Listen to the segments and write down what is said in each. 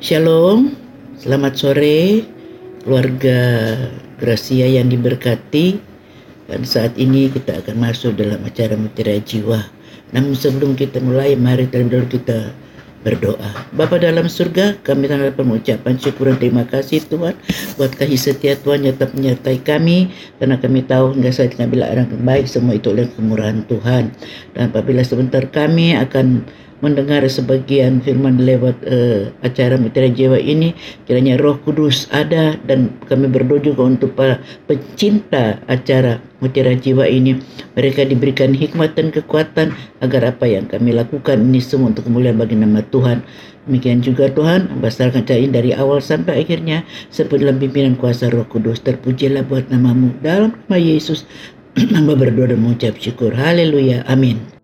Shalom, selamat sore keluarga Gracia yang diberkati dan saat ini kita akan masuk dalam acara Mutiara Jiwa. Namun sebelum kita mulai, mari terlebih dahulu kita berdoa. Bapa dalam surga, kami tanda pengucapan syukur dan terima kasih Tuhan buat kasih setia Tuhan yang tetap menyertai kami karena kami tahu hingga saat bila orang baik semua itu oleh kemurahan Tuhan. Dan apabila sebentar kami akan mendengar sebagian firman lewat uh, acara Mutiara Jiwa ini kiranya Roh Kudus ada dan kami berdoa juga untuk para pencinta acara Mutiara Jiwa ini. Mereka diberikan hikmat dan kekuatan agar apa yang kami lakukan ini semua untuk kemuliaan bagi nama Tuhan. Demikian juga Tuhan membesarkan ini dari awal sampai akhirnya seperti dalam pimpinan kuasa Roh Kudus terpujilah buat namamu. Dalam nama Yesus hamba berdoa dan mengucap syukur. Haleluya amin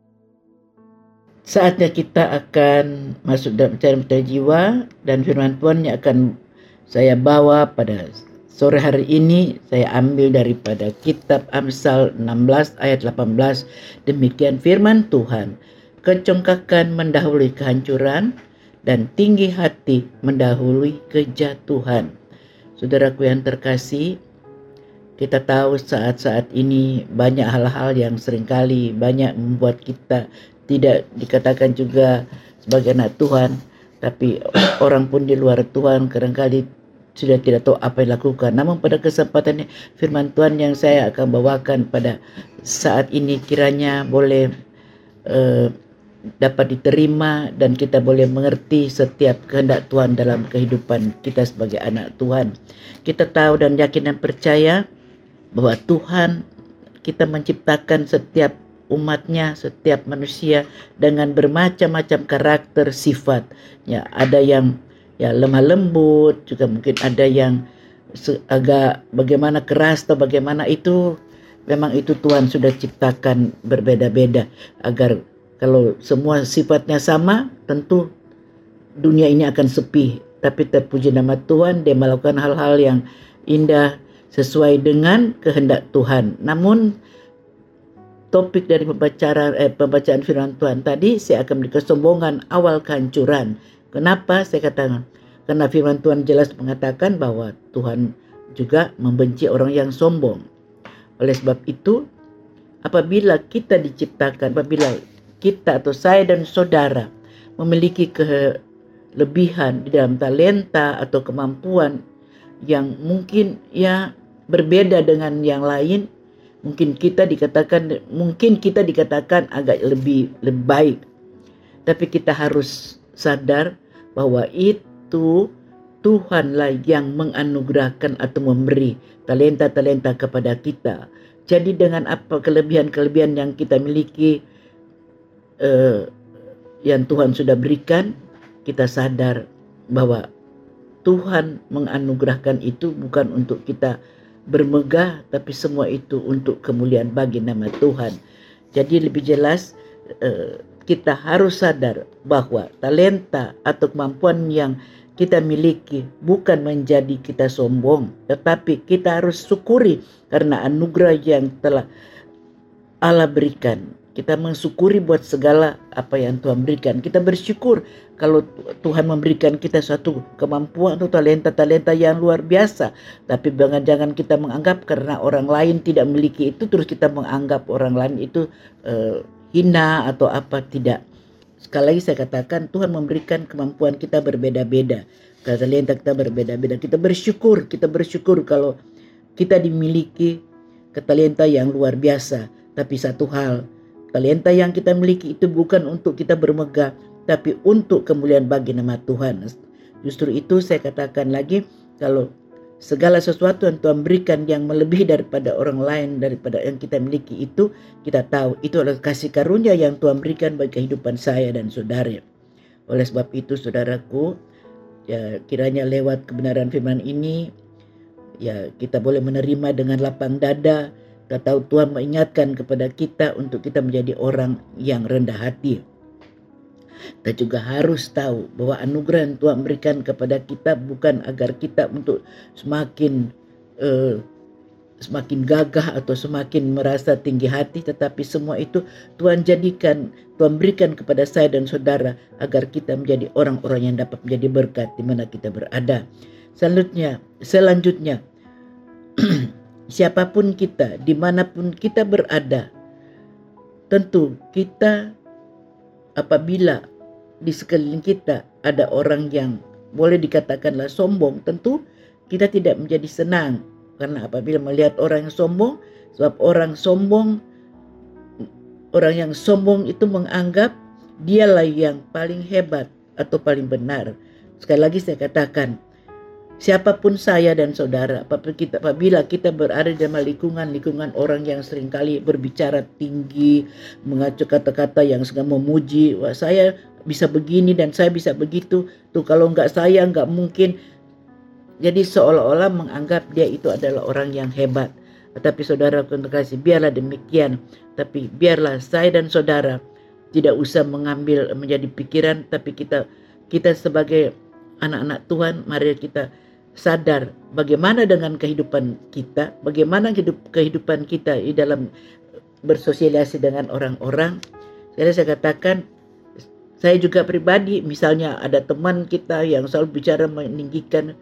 Saatnya kita akan masuk dalam bicara jiwa dan firman Tuhan yang akan saya bawa pada sore hari ini. Saya ambil daripada kitab Amsal 16 ayat 18 demikian firman Tuhan. Kecongkakan mendahului kehancuran dan tinggi hati mendahului kejatuhan. Saudaraku yang terkasih kita tahu saat-saat ini banyak hal-hal yang sering kali banyak membuat kita tidak dikatakan juga sebagai anak Tuhan tapi orang pun di luar Tuhan kadang-kali sudah tidak tahu apa yang dilakukan. Namun pada kesempatan firman Tuhan yang saya akan bawakan pada saat ini kiranya boleh uh, dapat diterima dan kita boleh mengerti setiap kehendak Tuhan dalam kehidupan kita sebagai anak Tuhan. Kita tahu dan yakin dan percaya bahwa Tuhan kita menciptakan setiap umatnya setiap manusia dengan bermacam-macam karakter sifat. Ya ada yang ya lemah lembut juga mungkin ada yang agak bagaimana keras atau bagaimana itu memang itu Tuhan sudah ciptakan berbeda-beda. Agar kalau semua sifatnya sama tentu dunia ini akan sepi. Tapi terpuji nama Tuhan dia melakukan hal-hal yang indah sesuai dengan kehendak Tuhan. Namun topik dari pembacaan eh, pembacaan firman Tuhan tadi saya akan beri kesombongan awal kehancuran. Kenapa saya katakan? Karena firman Tuhan jelas mengatakan bahwa Tuhan juga membenci orang yang sombong. Oleh sebab itu, apabila kita diciptakan, apabila kita atau saya dan saudara memiliki kelebihan di dalam talenta atau kemampuan yang mungkin ya berbeda dengan yang lain, mungkin kita dikatakan mungkin kita dikatakan agak lebih lebih baik. Tapi kita harus sadar bahwa itu Tuhanlah yang menganugerahkan atau memberi talenta-talenta kepada kita. Jadi dengan apa kelebihan-kelebihan yang kita miliki uh, yang Tuhan sudah berikan kita sadar bahwa Tuhan menganugerahkan itu bukan untuk kita bermegah tapi semua itu untuk kemuliaan bagi nama Tuhan. Jadi lebih jelas eh, kita harus sadar bahwa talenta atau kemampuan yang kita miliki bukan menjadi kita sombong, tetapi kita harus syukuri karena anugerah yang telah Allah berikan kita mensyukuri buat segala apa yang Tuhan berikan. Kita bersyukur kalau Tuhan memberikan kita suatu kemampuan atau talenta-talenta yang luar biasa. Tapi jangan jangan kita menganggap karena orang lain tidak memiliki itu terus kita menganggap orang lain itu uh, hina atau apa tidak. Sekali lagi saya katakan Tuhan memberikan kemampuan kita berbeda-beda. Talenta kita berbeda-beda. Kita bersyukur, kita bersyukur kalau kita dimiliki ketalenta yang luar biasa. Tapi satu hal, Talenta yang kita miliki itu bukan untuk kita bermegah, tapi untuk kemuliaan bagi nama Tuhan. Justru itu saya katakan lagi, kalau segala sesuatu yang Tuhan berikan yang melebihi daripada orang lain, daripada yang kita miliki itu, kita tahu itu adalah kasih karunia yang Tuhan berikan bagi kehidupan saya dan saudara. Oleh sebab itu saudaraku, ya kiranya lewat kebenaran firman ini, ya kita boleh menerima dengan lapang dada, tahu Tuhan mengingatkan kepada kita untuk kita menjadi orang yang rendah hati. Kita juga harus tahu bahwa anugerah yang Tuhan berikan kepada kita bukan agar kita untuk semakin uh, semakin gagah atau semakin merasa tinggi hati tetapi semua itu Tuhan jadikan Tuhan berikan kepada saya dan saudara agar kita menjadi orang-orang yang dapat menjadi berkat di mana kita berada. Selanjutnya, selanjutnya siapa pun kita, di mana pun kita berada, tentu kita apabila di sekeliling kita ada orang yang boleh dikatakanlah sombong, tentu kita tidak menjadi senang karena apabila melihat orang yang sombong, sebab orang sombong, orang yang sombong itu menganggap dialah yang paling hebat atau paling benar. Sekali lagi saya katakan, Siapa pun saya dan saudara, apabila kita, berada dalam lingkungan-lingkungan orang yang sering kali berbicara tinggi, mengacu kata-kata yang sedang memuji, wah saya bisa begini dan saya bisa begitu, tuh kalau nggak saya nggak mungkin. Jadi seolah-olah menganggap dia itu adalah orang yang hebat. Tetapi saudara kasih, biarlah demikian. Tapi biarlah saya dan saudara tidak usah mengambil menjadi pikiran, tapi kita kita sebagai anak-anak Tuhan, mari kita sadar bagaimana dengan kehidupan kita, bagaimana hidup kehidupan kita di dalam bersosialisasi dengan orang-orang. Jadi saya katakan saya juga pribadi misalnya ada teman kita yang selalu bicara meninggikan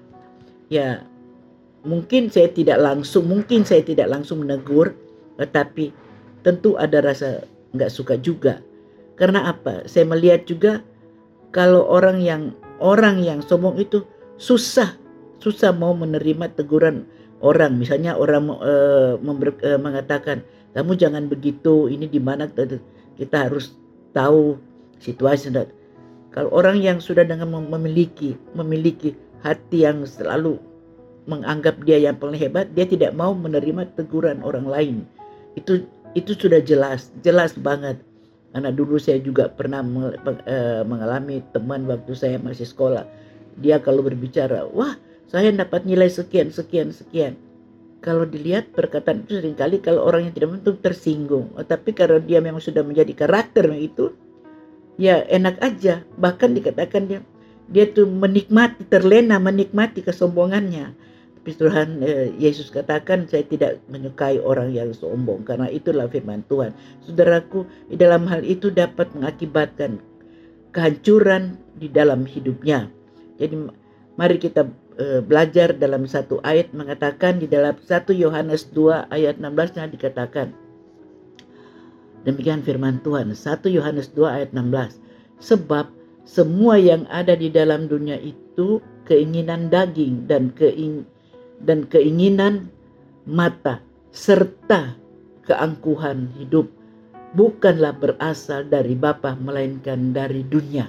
ya mungkin saya tidak langsung mungkin saya tidak langsung menegur tetapi tentu ada rasa nggak suka juga karena apa saya melihat juga kalau orang yang orang yang sombong itu susah susah mau menerima teguran orang. Misalnya orang uh, member, uh, mengatakan kamu jangan begitu ini di mana kita harus tahu situasi. Kalau orang yang sudah dengan memiliki memiliki hati yang selalu menganggap dia yang paling hebat dia tidak mau menerima teguran orang lain. Itu itu sudah jelas jelas banget. Karena dulu saya juga pernah eh, mengalami teman waktu saya masih sekolah. Dia kalau berbicara wah saya dapat nilai sekian, sekian, sekian. Kalau dilihat perkataan itu sering kali kalau orang yang tidak menentu tersinggung. Oh, tapi kalau dia memang sudah menjadi karakter itu, ya enak aja. Bahkan dikatakan dia dia tuh menikmati, terlena menikmati kesombongannya. Tapi Tuhan eh, Yesus katakan saya tidak menyukai orang yang sombong karena itulah firman Tuhan. Saudaraku, di dalam hal itu dapat mengakibatkan kehancuran di dalam hidupnya. Jadi mari kita Eh, belajar dalam satu ayat mengatakan di dalam satu Yohanes 2 ayat 16 nya dikatakan. Demikian firman Tuhan 1 Yohanes 2 ayat 16 sebab semua yang ada di dalam dunia itu keinginan daging dan keing dan keinginan mata serta keangkuhan hidup. Bukanlah berasal dari Bapa melainkan dari dunia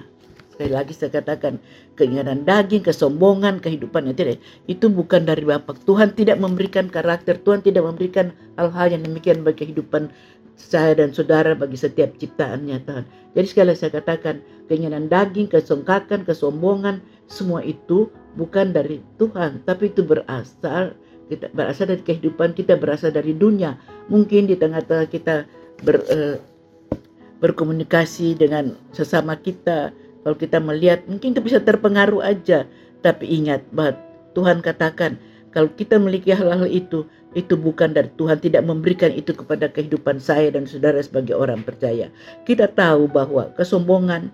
Sekali lagi saya katakan, keinginan daging, kesombongan, kehidupan tidak. Itu bukan dari Bapa. Tuhan tidak memberikan karakter, Tuhan tidak memberikan hal-hal yang demikian bagi kehidupan saya dan saudara bagi setiap ciptaannya Tuhan. Jadi sekali lagi saya katakan, keinginan daging, kesongkakan, kesombongan, semua itu bukan dari Tuhan, tapi itu berasal kita berasal dari kehidupan kita, berasal dari dunia. Mungkin di tengah-tengah kita ber, uh, berkomunikasi dengan sesama kita, kalau kita melihat mungkin kita bisa terpengaruh aja, tapi ingat bahwa Tuhan katakan kalau kita memiliki hal-hal itu, itu bukan dari Tuhan tidak memberikan itu kepada kehidupan saya dan saudara sebagai orang percaya. Kita tahu bahwa kesombongan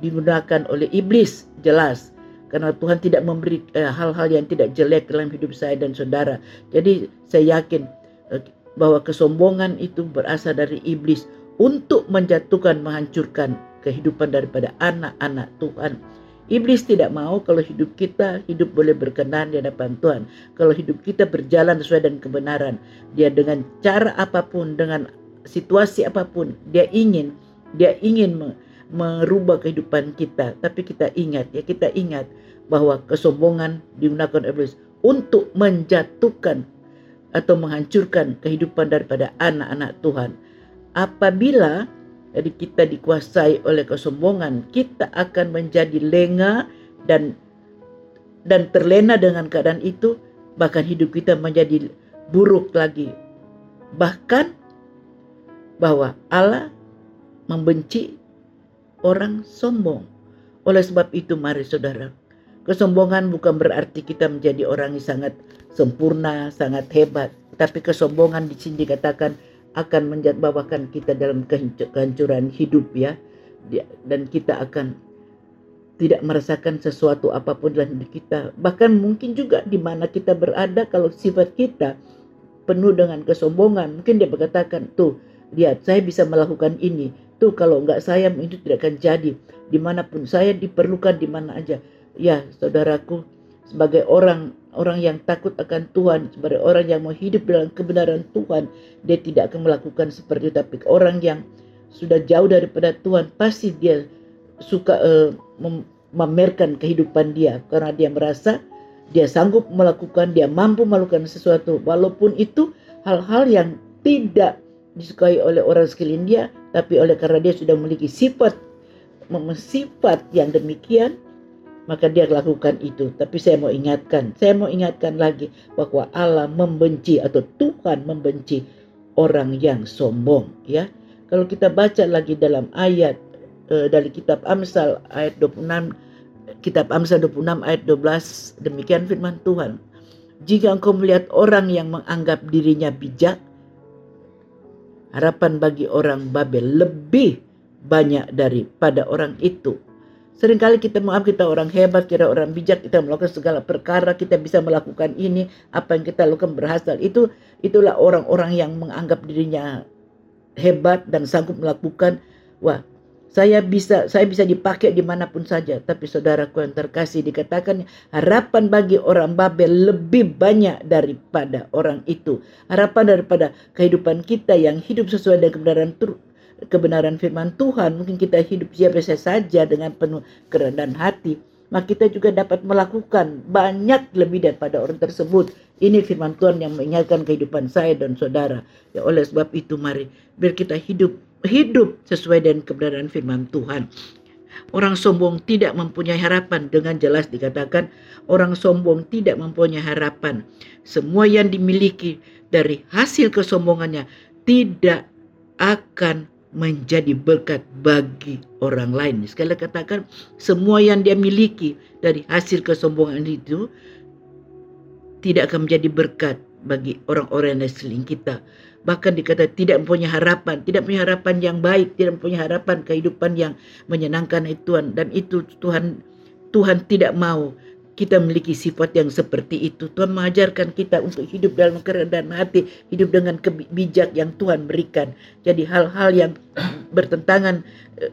digunakan oleh iblis jelas karena Tuhan tidak memberi eh, hal-hal eh, yang tidak jelek dalam hidup saya dan saudara. Jadi saya yakin eh, bahwa kesombongan itu berasal dari iblis untuk menjatuhkan, menghancurkan kehidupan daripada anak-anak Tuhan. Iblis tidak mau kalau hidup kita hidup boleh berkenan di hadapan Tuhan. Kalau hidup kita berjalan sesuai dengan kebenaran, dia dengan cara apa pun, dengan situasi apa pun, dia ingin dia ingin merubah kehidupan kita. Tapi kita ingat ya, kita ingat bahwa kesombongan digunakan iblis untuk menjatuhkan atau menghancurkan kehidupan daripada anak-anak Tuhan. Apabila jadi kita dikuasai oleh kesombongan, kita akan menjadi lengah dan dan terlena dengan keadaan itu, bahkan hidup kita menjadi buruk lagi. Bahkan bahwa Allah membenci orang sombong. Oleh sebab itu mari saudara, Kesombongan bukan berarti kita menjadi orang yang sangat sempurna, sangat hebat. Tapi kesombongan di sini dikatakan akan menjadikan kita dalam kehancuran hidup ya. Dan kita akan tidak merasakan sesuatu apa pun dalam hidup kita. Bahkan mungkin juga di mana kita berada kalau sifat kita penuh dengan kesombongan. Mungkin dia berkatakan, tuh lihat saya bisa melakukan ini. Tuh kalau enggak saya itu tidak akan jadi. Di mana pun saya diperlukan di mana aja Ya, saudaraku, sebagai orang orang yang takut akan Tuhan, sebagai orang yang mau hidup dalam kebenaran Tuhan, dia tidak akan melakukan seperti itu. Tapi orang yang sudah jauh daripada Tuhan, pasti dia suka uh, memamerkan kehidupan dia karena dia merasa dia sanggup melakukan, dia mampu melakukan sesuatu, walaupun itu hal-hal yang tidak disukai oleh orang sekeliling dia, tapi oleh karena dia sudah memiliki sifat sifat yang demikian, maka dia lakukan itu. Tapi saya mau ingatkan, saya mau ingatkan lagi bahwa Allah membenci atau Tuhan membenci orang yang sombong ya. Kalau kita baca lagi dalam ayat uh, dari kitab Amsal ayat 26 kitab Amsal 26 ayat 12 demikian firman Tuhan. Jika engkau melihat orang yang menganggap dirinya bijak, harapan bagi orang Babel lebih banyak daripada orang itu Seringkali kita menganggap kita orang hebat, kita orang bijak, kita melakukan segala perkara, kita bisa melakukan ini, apa yang kita lakukan berhasil. Itu itulah orang-orang yang menganggap dirinya hebat dan sanggup melakukan. Wah, saya bisa saya bisa dipakai di mana pun saja. Tapi saudaraku yang terkasih dikatakan harapan bagi orang Babel lebih banyak daripada orang itu. Harapan daripada kehidupan kita yang hidup sesuai dengan kebenaran kebenaran firman Tuhan, mungkin kita hidup biasa saja dengan penuh kerendahan hati, maka kita juga dapat melakukan banyak lebih daripada orang tersebut. Ini firman Tuhan yang mengingatkan kehidupan saya dan saudara. Ya oleh sebab itu mari biar kita hidup hidup sesuai dengan kebenaran firman Tuhan. Orang sombong tidak mempunyai harapan dengan jelas dikatakan orang sombong tidak mempunyai harapan. Semua yang dimiliki dari hasil kesombongannya tidak akan menjadi berkat bagi orang lain. Sekali katakan semua yang dia miliki dari hasil kesombongan itu tidak akan menjadi berkat bagi orang-orang yang seling kita. Bahkan dikata tidak mempunyai harapan, tidak punya harapan yang baik, tidak punya harapan kehidupan yang menyenangkan Tuhan dan itu Tuhan Tuhan tidak mau kita memiliki sifat yang seperti itu. Tuhan mengajarkan kita untuk hidup dalam kerendahan hati, hidup dengan kebijak yang Tuhan berikan. Jadi hal-hal yang bertentangan eh,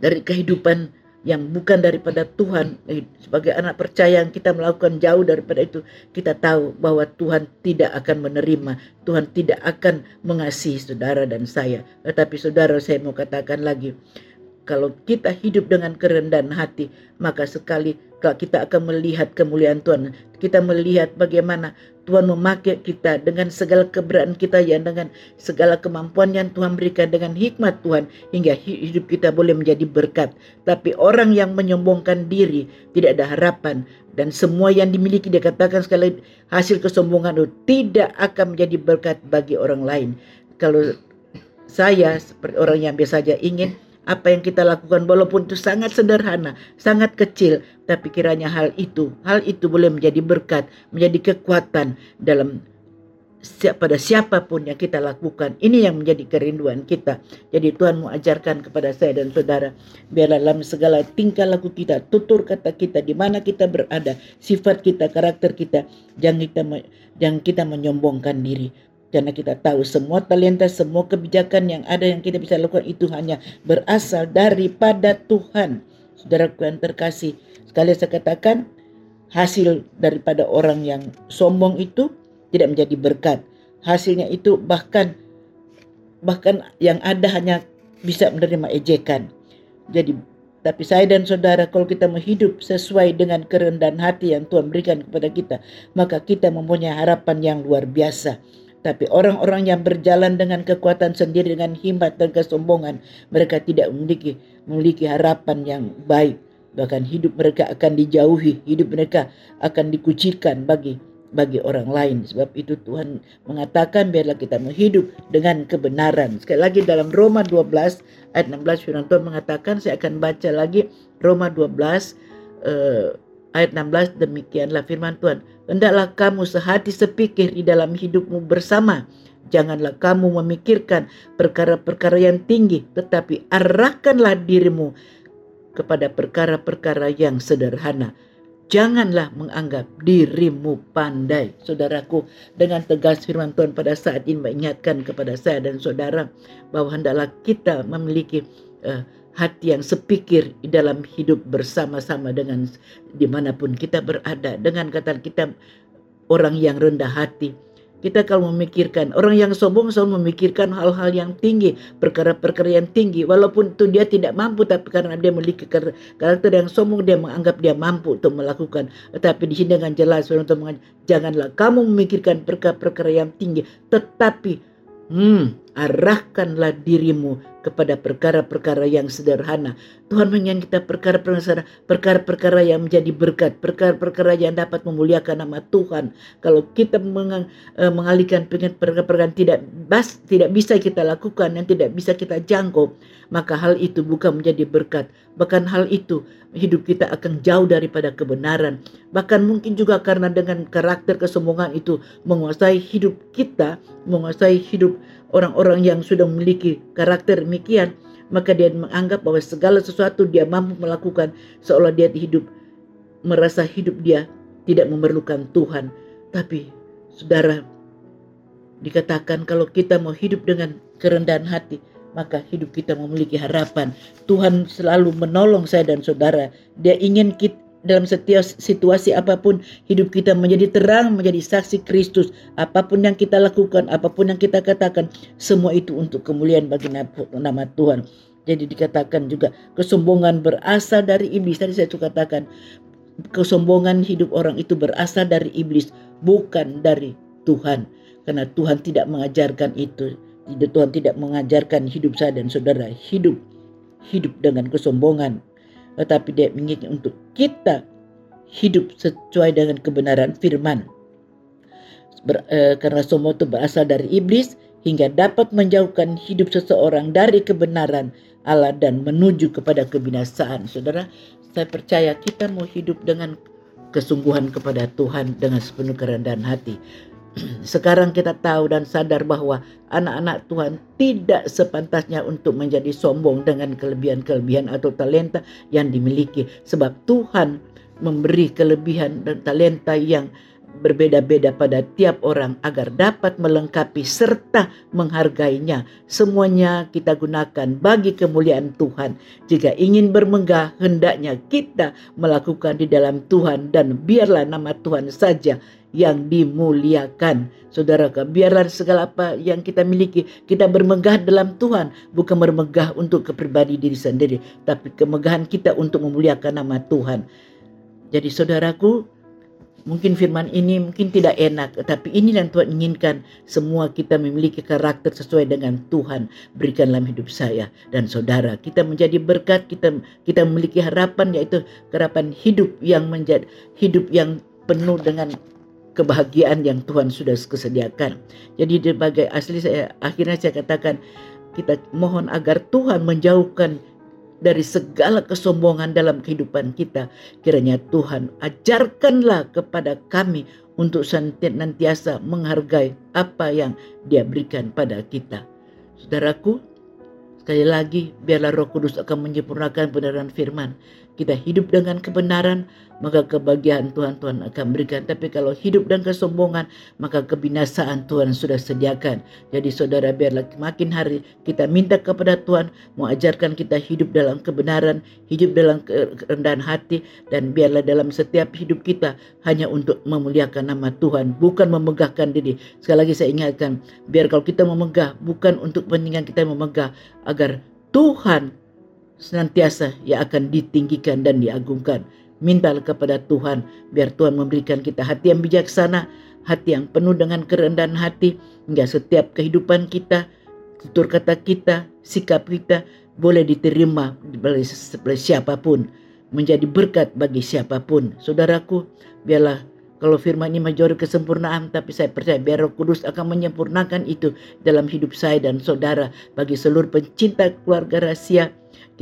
dari kehidupan yang bukan daripada Tuhan eh, sebagai anak percaya yang kita melakukan jauh daripada itu kita tahu bahwa Tuhan tidak akan menerima Tuhan tidak akan mengasihi saudara dan saya tetapi saudara saya mau katakan lagi kalau kita hidup dengan kerendahan hati maka sekali kita akan melihat kemuliaan Tuhan. Kita melihat bagaimana Tuhan memakai kita dengan segala keberadaan kita yang dengan segala kemampuan yang Tuhan berikan dengan hikmat Tuhan hingga hidup kita boleh menjadi berkat. Tapi orang yang menyombongkan diri tidak ada harapan dan semua yang dimiliki dikatakan sekali hasil kesombongan itu tidak akan menjadi berkat bagi orang lain. Kalau saya seperti orang yang biasa saja ingin apa yang kita lakukan walaupun itu sangat sederhana, sangat kecil, tapi kiranya hal itu, hal itu boleh menjadi berkat, menjadi kekuatan dalam pada siapa pun yang kita lakukan. Ini yang menjadi kerinduan kita. Jadi Tuhan mau ajarkan kepada saya dan saudara, biarlah dalam segala tingkah laku kita, tutur kata kita, di mana kita berada, sifat kita, karakter kita, jangan kita jangan kita menyombongkan diri. Karena kita tahu semua talenta, semua kebijakan yang ada yang kita bisa lakukan itu hanya berasal daripada Tuhan. Saudaraku yang terkasih, sekali saya katakan hasil daripada orang yang sombong itu tidak menjadi berkat. Hasilnya itu bahkan bahkan yang ada hanya bisa menerima ejekan. Jadi tapi saya dan saudara kalau kita menghidup sesuai dengan kerendahan hati yang Tuhan berikan kepada kita, maka kita mempunyai harapan yang luar biasa tapi orang-orang yang berjalan dengan kekuatan sendiri dengan himmat dan kesombongan, mereka tidak memiliki memiliki harapan yang baik. Bahkan hidup mereka akan dijauhi, hidup mereka akan dikucikan bagi bagi orang lain. Sebab itu Tuhan mengatakan biarlah kita menghidup dengan kebenaran. Sekali lagi dalam Roma 12 ayat 16 firman Tuhan mengatakan saya akan baca lagi Roma 12 uh, Ayat 16 demikianlah firman Tuhan. Hendaklah kamu sehati sepikir di dalam hidupmu bersama. Janganlah kamu memikirkan perkara-perkara yang tinggi, tetapi arahkanlah dirimu kepada perkara-perkara yang sederhana. Janganlah menganggap dirimu pandai. Saudaraku, dengan tegas firman Tuhan pada saat ini mengingatkan kepada saya dan saudara bahwa hendaklah kita memiliki uh, hati yang sepikir dalam hidup bersama-sama dengan di mana pun kita berada. Dengan kata kita orang yang rendah hati. Kita kalau memikirkan, orang yang sombong selalu memikirkan hal-hal yang tinggi, perkara-perkara yang tinggi. Walaupun itu dia tidak mampu, tapi karena dia memiliki karakter yang sombong, dia menganggap dia mampu untuk melakukan. Tetapi di sini dengan jelas, untuk janganlah kamu memikirkan perkara-perkara yang tinggi, tetapi hmm, arahkanlah dirimu kepada perkara-perkara yang sederhana. Tuhan mengingat kita perkara-perkara perkara-perkara yang menjadi berkat, perkara-perkara yang dapat memuliakan nama Tuhan. Kalau kita uh, mengalihkan perkara-perkara tidak bas, tidak bisa kita lakukan yang tidak bisa kita jangkau, maka hal itu bukan menjadi berkat. Bahkan hal itu hidup kita akan jauh daripada kebenaran. Bahkan mungkin juga karena dengan karakter kesombongan itu menguasai hidup kita, menguasai hidup orang-orang yang sudah memiliki karakter demikian, maka dia menganggap bahwa segala sesuatu dia mampu melakukan seolah dia hidup merasa hidup dia tidak memerlukan Tuhan. Tapi saudara dikatakan kalau kita mau hidup dengan kerendahan hati, maka hidup kita memiliki harapan. Tuhan selalu menolong saya dan saudara. Dia ingin kita dalam setiap situasi apa pun hidup kita menjadi terang, menjadi saksi Kristus. Apa pun yang kita lakukan, apa pun yang kita katakan, semua itu untuk kemuliaan bagi nama Tuhan. Jadi dikatakan juga kesombongan berasal dari iblis. Tadi saya suka katakan kesombongan hidup orang itu berasal dari iblis, bukan dari Tuhan. Karena Tuhan tidak mengajarkan itu. Tuhan tidak mengajarkan hidup saya dan saudara hidup hidup dengan kesombongan tetapi dia menginginkan untuk kita hidup sesuai dengan kebenaran firman. Ber, eh, karena semua itu berasal dari iblis hingga dapat menjauhkan hidup seseorang dari kebenaran Allah dan menuju kepada kebinasaan. Saudara, saya percaya kita mau hidup dengan kesungguhan kepada Tuhan dengan sepenuh kerendahan hati. Sekarang kita tahu dan sadar bahwa anak-anak Tuhan tidak sepantasnya untuk menjadi sombong dengan kelebihan-kelebihan atau talenta yang dimiliki. Sebab Tuhan memberi kelebihan dan talenta yang berbeda-beda pada tiap orang agar dapat melengkapi serta menghargainya. Semuanya kita gunakan bagi kemuliaan Tuhan. Jika ingin bermegah, hendaknya kita melakukan di dalam Tuhan dan biarlah nama Tuhan saja yang dimuliakan. Saudara, biarlah segala apa yang kita miliki, kita bermegah dalam Tuhan, bukan bermegah untuk kepribadi diri sendiri, tapi kemegahan kita untuk memuliakan nama Tuhan. Jadi saudaraku, mungkin firman ini mungkin tidak enak, tapi ini yang Tuhan inginkan semua kita memiliki karakter sesuai dengan Tuhan berikan dalam hidup saya dan saudara. Kita menjadi berkat, kita kita memiliki harapan yaitu harapan hidup yang menjadi hidup yang penuh dengan kebahagiaan yang Tuhan sudah kesediakan. Jadi sebagai asli saya akhirnya saya katakan kita mohon agar Tuhan menjauhkan dari segala kesombongan dalam kehidupan kita. Kiranya Tuhan ajarkanlah kepada kami untuk senantiasa menghargai apa yang dia berikan pada kita. Saudaraku, sekali lagi biarlah roh kudus akan menyempurnakan benaran firman kita hidup dengan kebenaran, maka kebahagiaan Tuhan Tuhan akan berikan. Tapi kalau hidup dan kesombongan, maka kebinasaan Tuhan sudah sediakan. Jadi saudara biarlah makin hari kita minta kepada Tuhan mengajarkan kita hidup dalam kebenaran, hidup dalam kerendahan hati dan biarlah dalam setiap hidup kita hanya untuk memuliakan nama Tuhan, bukan memegahkan diri. Sekali lagi saya ingatkan, biar kalau kita memegah bukan untuk kepentingan kita memegah agar Tuhan senantiasa yang akan ditinggikan dan diagungkan. Mintalah kepada Tuhan biar Tuhan memberikan kita hati yang bijaksana, hati yang penuh dengan kerendahan hati hingga setiap kehidupan kita, tutur kata kita, sikap kita boleh diterima oleh siapa pun, menjadi berkat bagi siapa pun. Saudaraku, biarlah kalau firman ini majori kesempurnaan, tapi saya percaya biar roh kudus akan menyempurnakan itu dalam hidup saya dan saudara bagi seluruh pencinta keluarga rahasia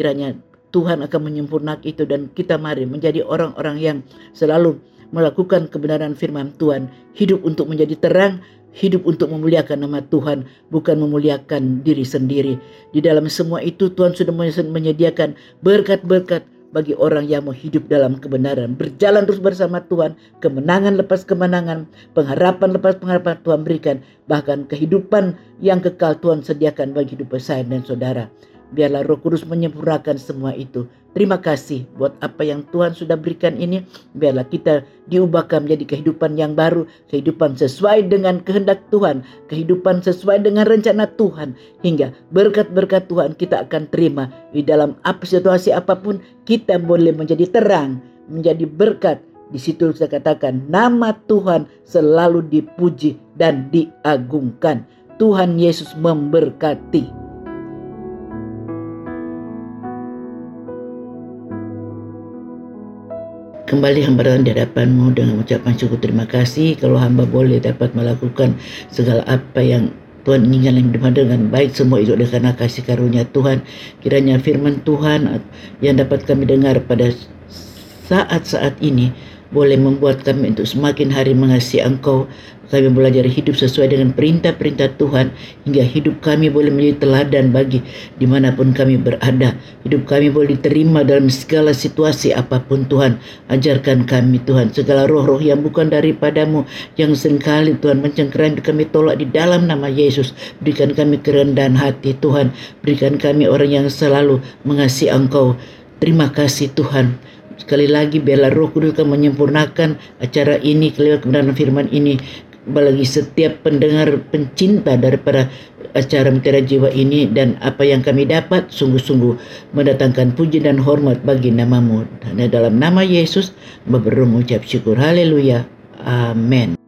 Kiranya Tuhan akan menyempurnakan itu dan kita mari menjadi orang-orang yang selalu melakukan kebenaran firman Tuhan, hidup untuk menjadi terang, hidup untuk memuliakan nama Tuhan, bukan memuliakan diri sendiri. Di dalam semua itu Tuhan sudah menyediakan berkat-berkat bagi orang yang mau hidup dalam kebenaran, berjalan terus bersama Tuhan, kemenangan lepas kemenangan, pengharapan lepas pengharapan Tuhan berikan, bahkan kehidupan yang kekal Tuhan sediakan bagi hidup saya dan saudara. Biarlah Roh Kudus menyempurnakan semua itu. Terima kasih buat apa yang Tuhan sudah berikan ini. Biarlah kita diubahkan menjadi kehidupan yang baru, kehidupan sesuai dengan kehendak Tuhan, kehidupan sesuai dengan rencana Tuhan, hingga berkat-berkat Tuhan kita akan terima di dalam apa situasi apa pun. Kita boleh menjadi terang, menjadi berkat. Di situ saya katakan nama Tuhan selalu dipuji dan diagungkan. Tuhan Yesus memberkati. Kembali hamba datang di hadapanmu dengan ucapan syukur terima kasih kalau hamba boleh dapat melakukan segala apa yang Tuhan inginkan dengan baik semua itu adalah karena kasih karunia Tuhan. Kiranya firman Tuhan yang dapat kami dengar pada saat-saat ini boleh membuat kami untuk semakin hari mengasihi Engkau. Kami belajar hidup sesuai dengan perintah-perintah Tuhan hingga hidup kami boleh menjadi teladan bagi di mana pun kami berada. Hidup kami boleh diterima dalam segala situasi apa pun Tuhan. Ajarkan kami Tuhan segala roh-roh yang bukan daripadamu yang sering kali Tuhan mencengkeram kami tolak di dalam nama Yesus. Berikan kami kerendahan hati Tuhan. Berikan kami orang yang selalu mengasihi Engkau. Terima kasih Tuhan. Sekali lagi biarlah roh kudus akan menyempurnakan acara ini kebenaran firman ini bagi setiap pendengar pencinta daripada acara Mutiara Jiwa ini dan apa yang kami dapat sungguh-sungguh mendatangkan puji dan hormat bagi namamu. Dan dalam nama Yesus, berdoa mengucap syukur. Haleluya. Amin.